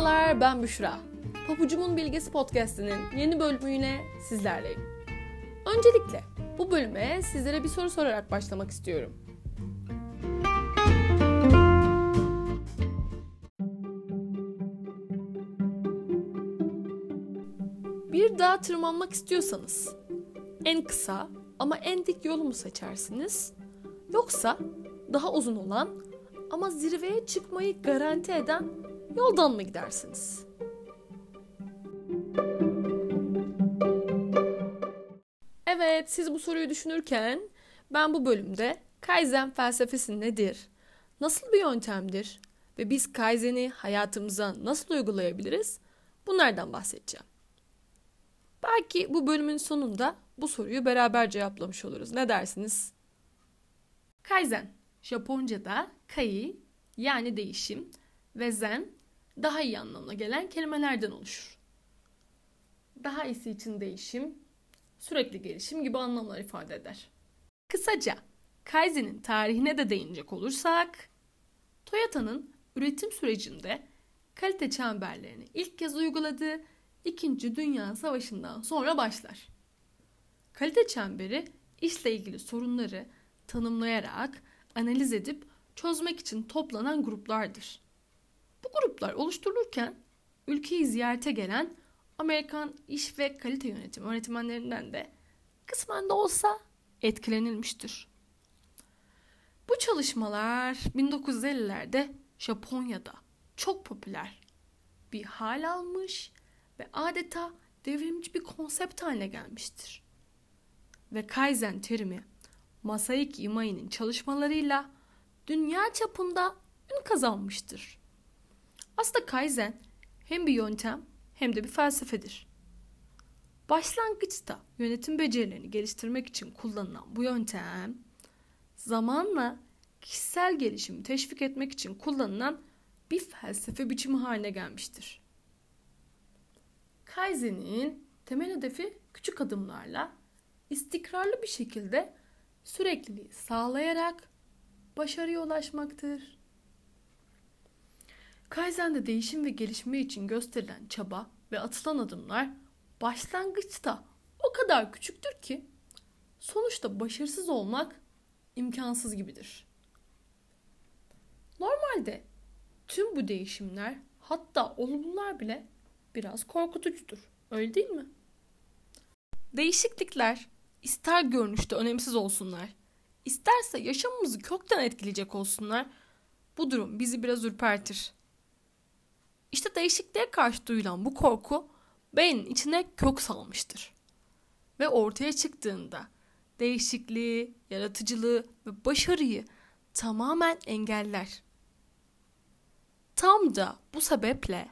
Merhabalar ben Büşra. Papucumun Bilgisi Podcast'inin yeni bölümüyle sizlerleyim. Öncelikle bu bölüme sizlere bir soru sorarak başlamak istiyorum. Bir dağa tırmanmak istiyorsanız en kısa ama en dik yolu mu seçersiniz? Yoksa daha uzun olan ama zirveye çıkmayı garanti eden yoldan mı gidersiniz? Evet, siz bu soruyu düşünürken ben bu bölümde Kaizen felsefesi nedir? Nasıl bir yöntemdir? Ve biz Kaizen'i hayatımıza nasıl uygulayabiliriz? Bunlardan bahsedeceğim. Belki bu bölümün sonunda bu soruyu beraber cevaplamış oluruz. Ne dersiniz? Kaizen, Japonca'da kai yani değişim ve zen daha iyi anlamına gelen kelimelerden oluşur. Daha iyisi için değişim, sürekli gelişim gibi anlamlar ifade eder. Kısaca Kaizen'in tarihine de değinecek olursak, Toyota'nın üretim sürecinde kalite çemberlerini ilk kez uyguladığı İkinci Dünya Savaşı'ndan sonra başlar. Kalite çemberi işle ilgili sorunları tanımlayarak analiz edip çözmek için toplanan gruplardır. Bu gruplar oluşturulurken ülkeyi ziyarete gelen Amerikan iş ve kalite yönetimi öğretmenlerinden de kısmen de olsa etkilenilmiştir. Bu çalışmalar 1950'lerde Japonya'da çok popüler bir hal almış ve adeta devrimci bir konsept haline gelmiştir. Ve Kaizen terimi Masaiki Imai'nin çalışmalarıyla dünya çapında ün kazanmıştır. Aslında Kaizen hem bir yöntem hem de bir felsefedir. Başlangıçta yönetim becerilerini geliştirmek için kullanılan bu yöntem zamanla kişisel gelişimi teşvik etmek için kullanılan bir felsefe biçimi haline gelmiştir. Kaizen'in temel hedefi küçük adımlarla istikrarlı bir şekilde sürekliliği sağlayarak başarıya ulaşmaktır. Kaizen'de değişim ve gelişme için gösterilen çaba ve atılan adımlar başlangıçta o kadar küçüktür ki sonuçta başarısız olmak imkansız gibidir. Normalde tüm bu değişimler hatta olumlular bile biraz korkutucudur. Öyle değil mi? Değişiklikler ister görünüşte önemsiz olsunlar, isterse yaşamımızı kökten etkileyecek olsunlar, bu durum bizi biraz ürpertir. İşte değişikliğe karşı duyulan bu korku beynin içine kök salmıştır. Ve ortaya çıktığında değişikliği, yaratıcılığı ve başarıyı tamamen engeller. Tam da bu sebeple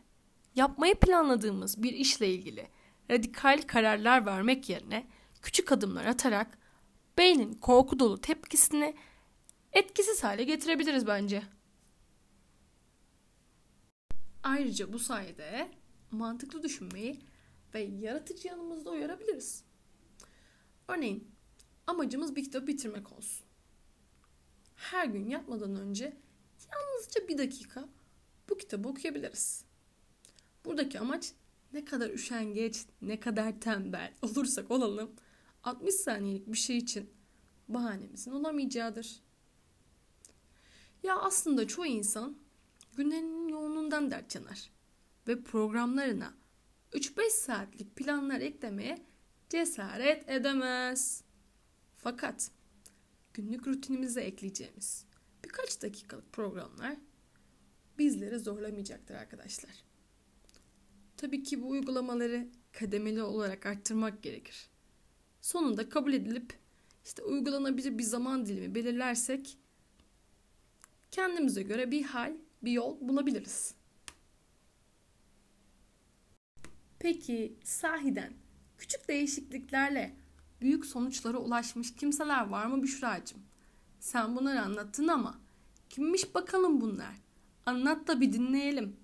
yapmayı planladığımız bir işle ilgili radikal kararlar vermek yerine küçük adımlar atarak beynin korku dolu tepkisini etkisiz hale getirebiliriz bence. Ayrıca bu sayede mantıklı düşünmeyi ve yaratıcı yanımızda uyarabiliriz. Örneğin amacımız bir kitap bitirmek olsun. Her gün yapmadan önce yalnızca bir dakika bu kitabı okuyabiliriz. Buradaki amaç ne kadar üşengeç, ne kadar tembel olursak olalım 60 saniyelik bir şey için bahanemizin olamayacağıdır. Ya aslında çoğu insan günlerinin yoğunluğundan dert yanar ve programlarına 3-5 saatlik planlar eklemeye cesaret edemez. Fakat günlük rutinimize ekleyeceğimiz birkaç dakikalık programlar bizleri zorlamayacaktır arkadaşlar. Tabii ki bu uygulamaları kademeli olarak arttırmak gerekir. Sonunda kabul edilip işte uygulanabilir bir zaman dilimi belirlersek kendimize göre bir hal, bir yol bulabiliriz. Peki sahiden küçük değişikliklerle büyük sonuçlara ulaşmış kimseler var mı Büşra'cığım? Sen bunları anlattın ama kimmiş bakalım bunlar? Anlat da bir dinleyelim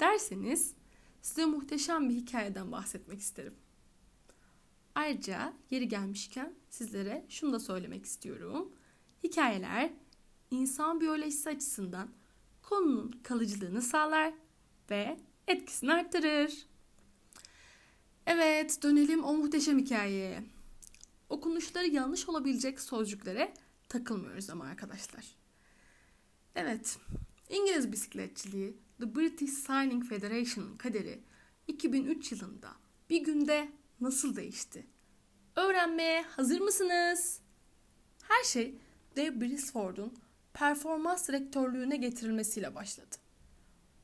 derseniz size muhteşem bir hikayeden bahsetmek isterim. Ayrıca yeri gelmişken sizlere şunu da söylemek istiyorum. Hikayeler insan biyolojisi açısından konunun kalıcılığını sağlar ve etkisini arttırır. Evet, dönelim o muhteşem hikayeye. Okunuşları yanlış olabilecek sözcüklere takılmıyoruz ama arkadaşlar. Evet, İngiliz bisikletçiliği The British Cycling Federation'ın kaderi 2003 yılında bir günde nasıl değişti? Öğrenmeye hazır mısınız? Her şey Dave Brisford'un performans direktörlüğüne getirilmesiyle başladı.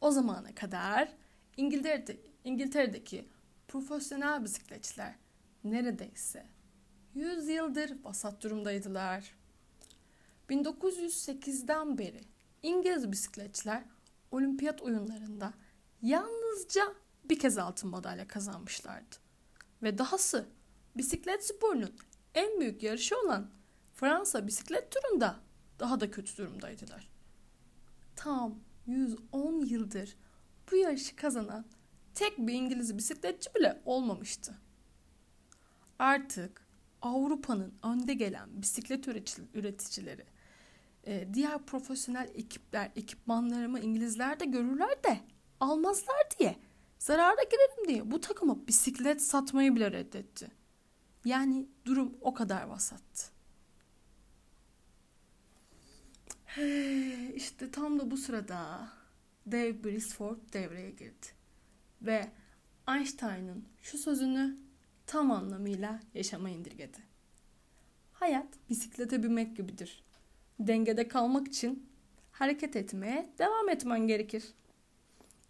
O zamana kadar İngiltere'de, İngiltere'deki profesyonel bisikletçiler neredeyse 100 yıldır vasat durumdaydılar. 1908'den beri İngiliz bisikletçiler olimpiyat oyunlarında yalnızca bir kez altın madalya kazanmışlardı. Ve dahası bisiklet sporunun en büyük yarışı olan Fransa bisiklet turunda daha da kötü durumdaydılar. Tam 110 yıldır bu yarışı kazanan tek bir İngiliz bisikletçi bile olmamıştı. Artık Avrupa'nın önde gelen bisiklet üreticileri, e, diğer profesyonel ekipler, ekipmanlarımı İngilizler de görürler de almazlar diye, zarara girerim diye bu takıma bisiklet satmayı bile reddetti. Yani durum o kadar vasattı. İşte tam da bu sırada Dave Brisford devreye girdi. Ve Einstein'ın şu sözünü tam anlamıyla yaşama indirgedi. Hayat bisiklete binmek gibidir. Dengede kalmak için hareket etmeye devam etmen gerekir.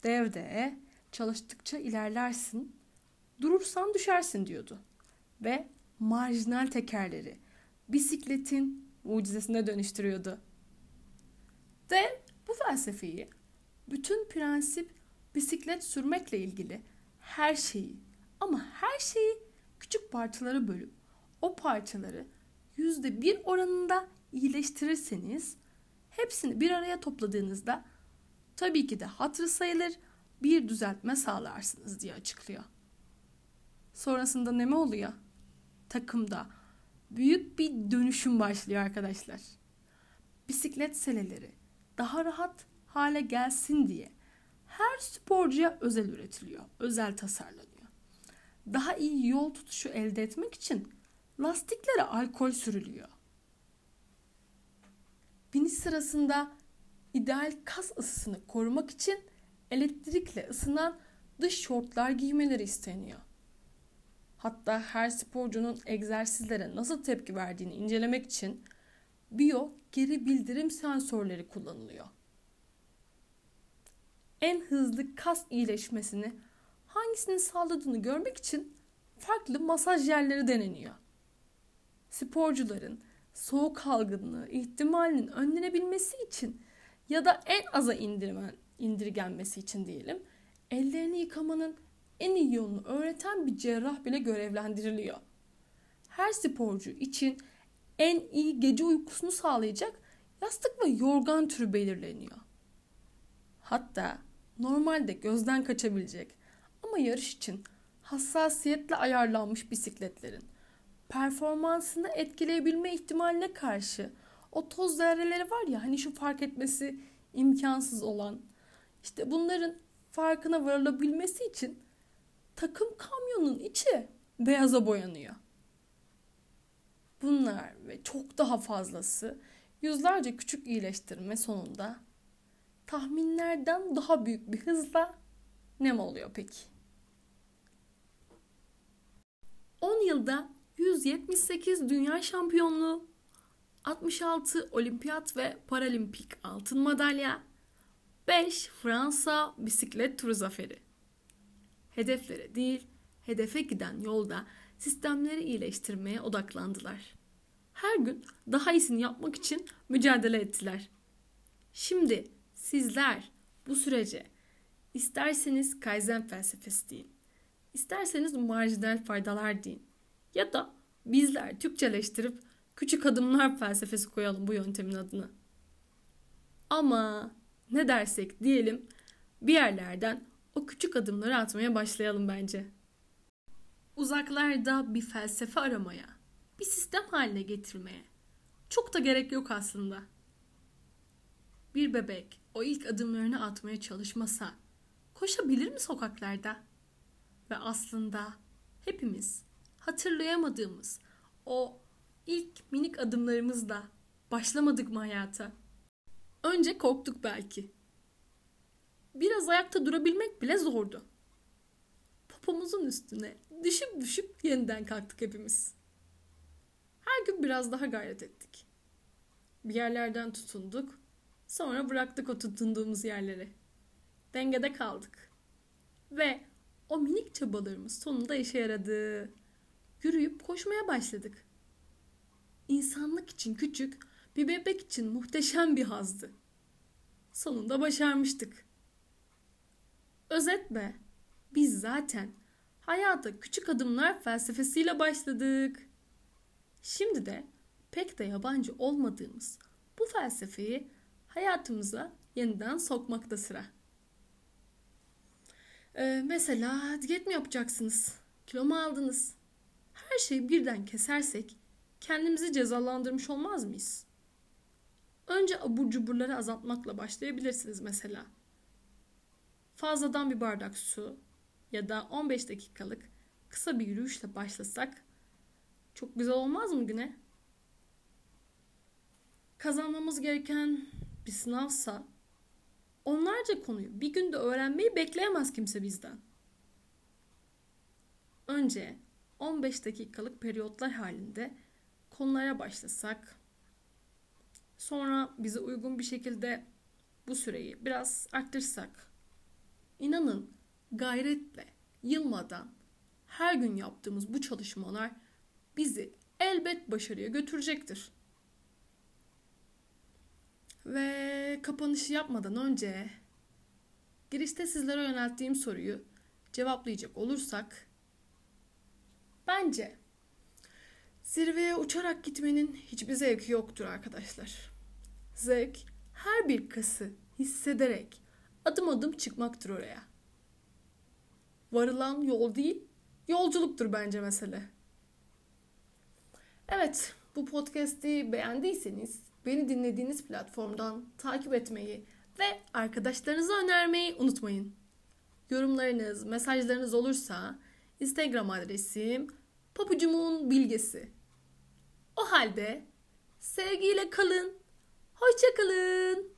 Devde çalıştıkça ilerlersin, durursan düşersin diyordu. Ve marjinal tekerleri bisikletin mucizesine dönüştürüyordu. De bu felsefeyi bütün prensip bisiklet sürmekle ilgili her şeyi ama her şeyi küçük parçalara bölüp o parçaları yüzde bir oranında iyileştirirseniz hepsini bir araya topladığınızda tabii ki de hatırı sayılır bir düzeltme sağlarsınız diye açıklıyor. Sonrasında ne mi oluyor? Takımda büyük bir dönüşüm başlıyor arkadaşlar. Bisiklet seleleri daha rahat hale gelsin diye her sporcuya özel üretiliyor, özel tasarlanıyor. Daha iyi yol tutuşu elde etmek için lastiklere alkol sürülüyor. Biniş sırasında ideal kas ısısını korumak için elektrikle ısınan dış şortlar giymeleri isteniyor. Hatta her sporcunun egzersizlere nasıl tepki verdiğini incelemek için biyo geri bildirim sensörleri kullanılıyor. En hızlı kas iyileşmesini hangisinin sağladığını görmek için farklı masaj yerleri deneniyor. Sporcuların soğuk algınlığı ihtimalinin önlenebilmesi için ya da en aza indirmen, indirgenmesi için diyelim ellerini yıkamanın en iyi yolunu öğreten bir cerrah bile görevlendiriliyor. Her sporcu için en iyi gece uykusunu sağlayacak yastık ve yorgan türü belirleniyor. Hatta normalde gözden kaçabilecek ama yarış için hassasiyetle ayarlanmış bisikletlerin performansını etkileyebilme ihtimaline karşı o toz zerreleri var ya hani şu fark etmesi imkansız olan işte bunların farkına varılabilmesi için takım kamyonun içi beyaza boyanıyor. Bunlar ve çok daha fazlası yüzlerce küçük iyileştirme sonunda tahminlerden daha büyük bir hızla nem oluyor peki? 10 yılda 178 dünya şampiyonluğu, 66 olimpiyat ve paralimpik altın madalya, 5 Fransa bisiklet turu zaferi. Hedeflere değil, hedefe giden yolda sistemleri iyileştirmeye odaklandılar. Her gün daha iyisini yapmak için mücadele ettiler. Şimdi sizler bu sürece isterseniz Kaizen felsefesi deyin, isterseniz marjinal faydalar deyin ya da bizler Türkçeleştirip küçük adımlar felsefesi koyalım bu yöntemin adını. Ama ne dersek diyelim bir yerlerden o küçük adımları atmaya başlayalım bence. Uzaklarda bir felsefe aramaya, bir sistem haline getirmeye çok da gerek yok aslında. Bir bebek o ilk adımlarını atmaya çalışmasa koşabilir mi sokaklarda? Ve aslında hepimiz hatırlayamadığımız o ilk minik adımlarımızla başlamadık mı hayata? Önce korktuk belki. Biraz ayakta durabilmek bile zordu. Popomuzun üstüne düşüp düşüp yeniden kalktık hepimiz. Her gün biraz daha gayret ettik. Bir yerlerden tutunduk, sonra bıraktık o tutunduğumuz yerleri. Dengede kaldık. Ve o minik çabalarımız sonunda işe yaradı. Yürüyüp koşmaya başladık. İnsanlık için küçük, bir bebek için muhteşem bir hazdı. Sonunda başarmıştık. Özetle biz zaten hayata küçük adımlar felsefesiyle başladık. Şimdi de pek de yabancı olmadığımız bu felsefeyi hayatımıza yeniden sokmakta sıra. Ee, mesela diyet mi yapacaksınız? Kilo mu aldınız? Her şeyi birden kesersek kendimizi cezalandırmış olmaz mıyız? Önce abur cuburları azaltmakla başlayabilirsiniz mesela. Fazladan bir bardak su ya da 15 dakikalık kısa bir yürüyüşle başlasak çok güzel olmaz mı güne? Kazanmamız gereken bir sınavsa onlarca konuyu bir günde öğrenmeyi bekleyemez kimse bizden. Önce 15 dakikalık periyotlar halinde konulara başlasak sonra bize uygun bir şekilde bu süreyi biraz arttırsak inanın gayretle yılmadan her gün yaptığımız bu çalışmalar bizi elbet başarıya götürecektir. Ve kapanışı yapmadan önce girişte sizlere yönelttiğim soruyu cevaplayacak olursak bence zirveye uçarak gitmenin hiçbir zevki yoktur arkadaşlar. Zevk her bir kası hissederek adım adım çıkmaktır oraya. Varılan yol değil, yolculuktur bence mesele. Evet, bu podcast'i beğendiyseniz beni dinlediğiniz platformdan takip etmeyi ve arkadaşlarınıza önermeyi unutmayın. Yorumlarınız, mesajlarınız olursa Instagram adresim papucumun bilgesi. O halde sevgiyle kalın, hoşça kalın.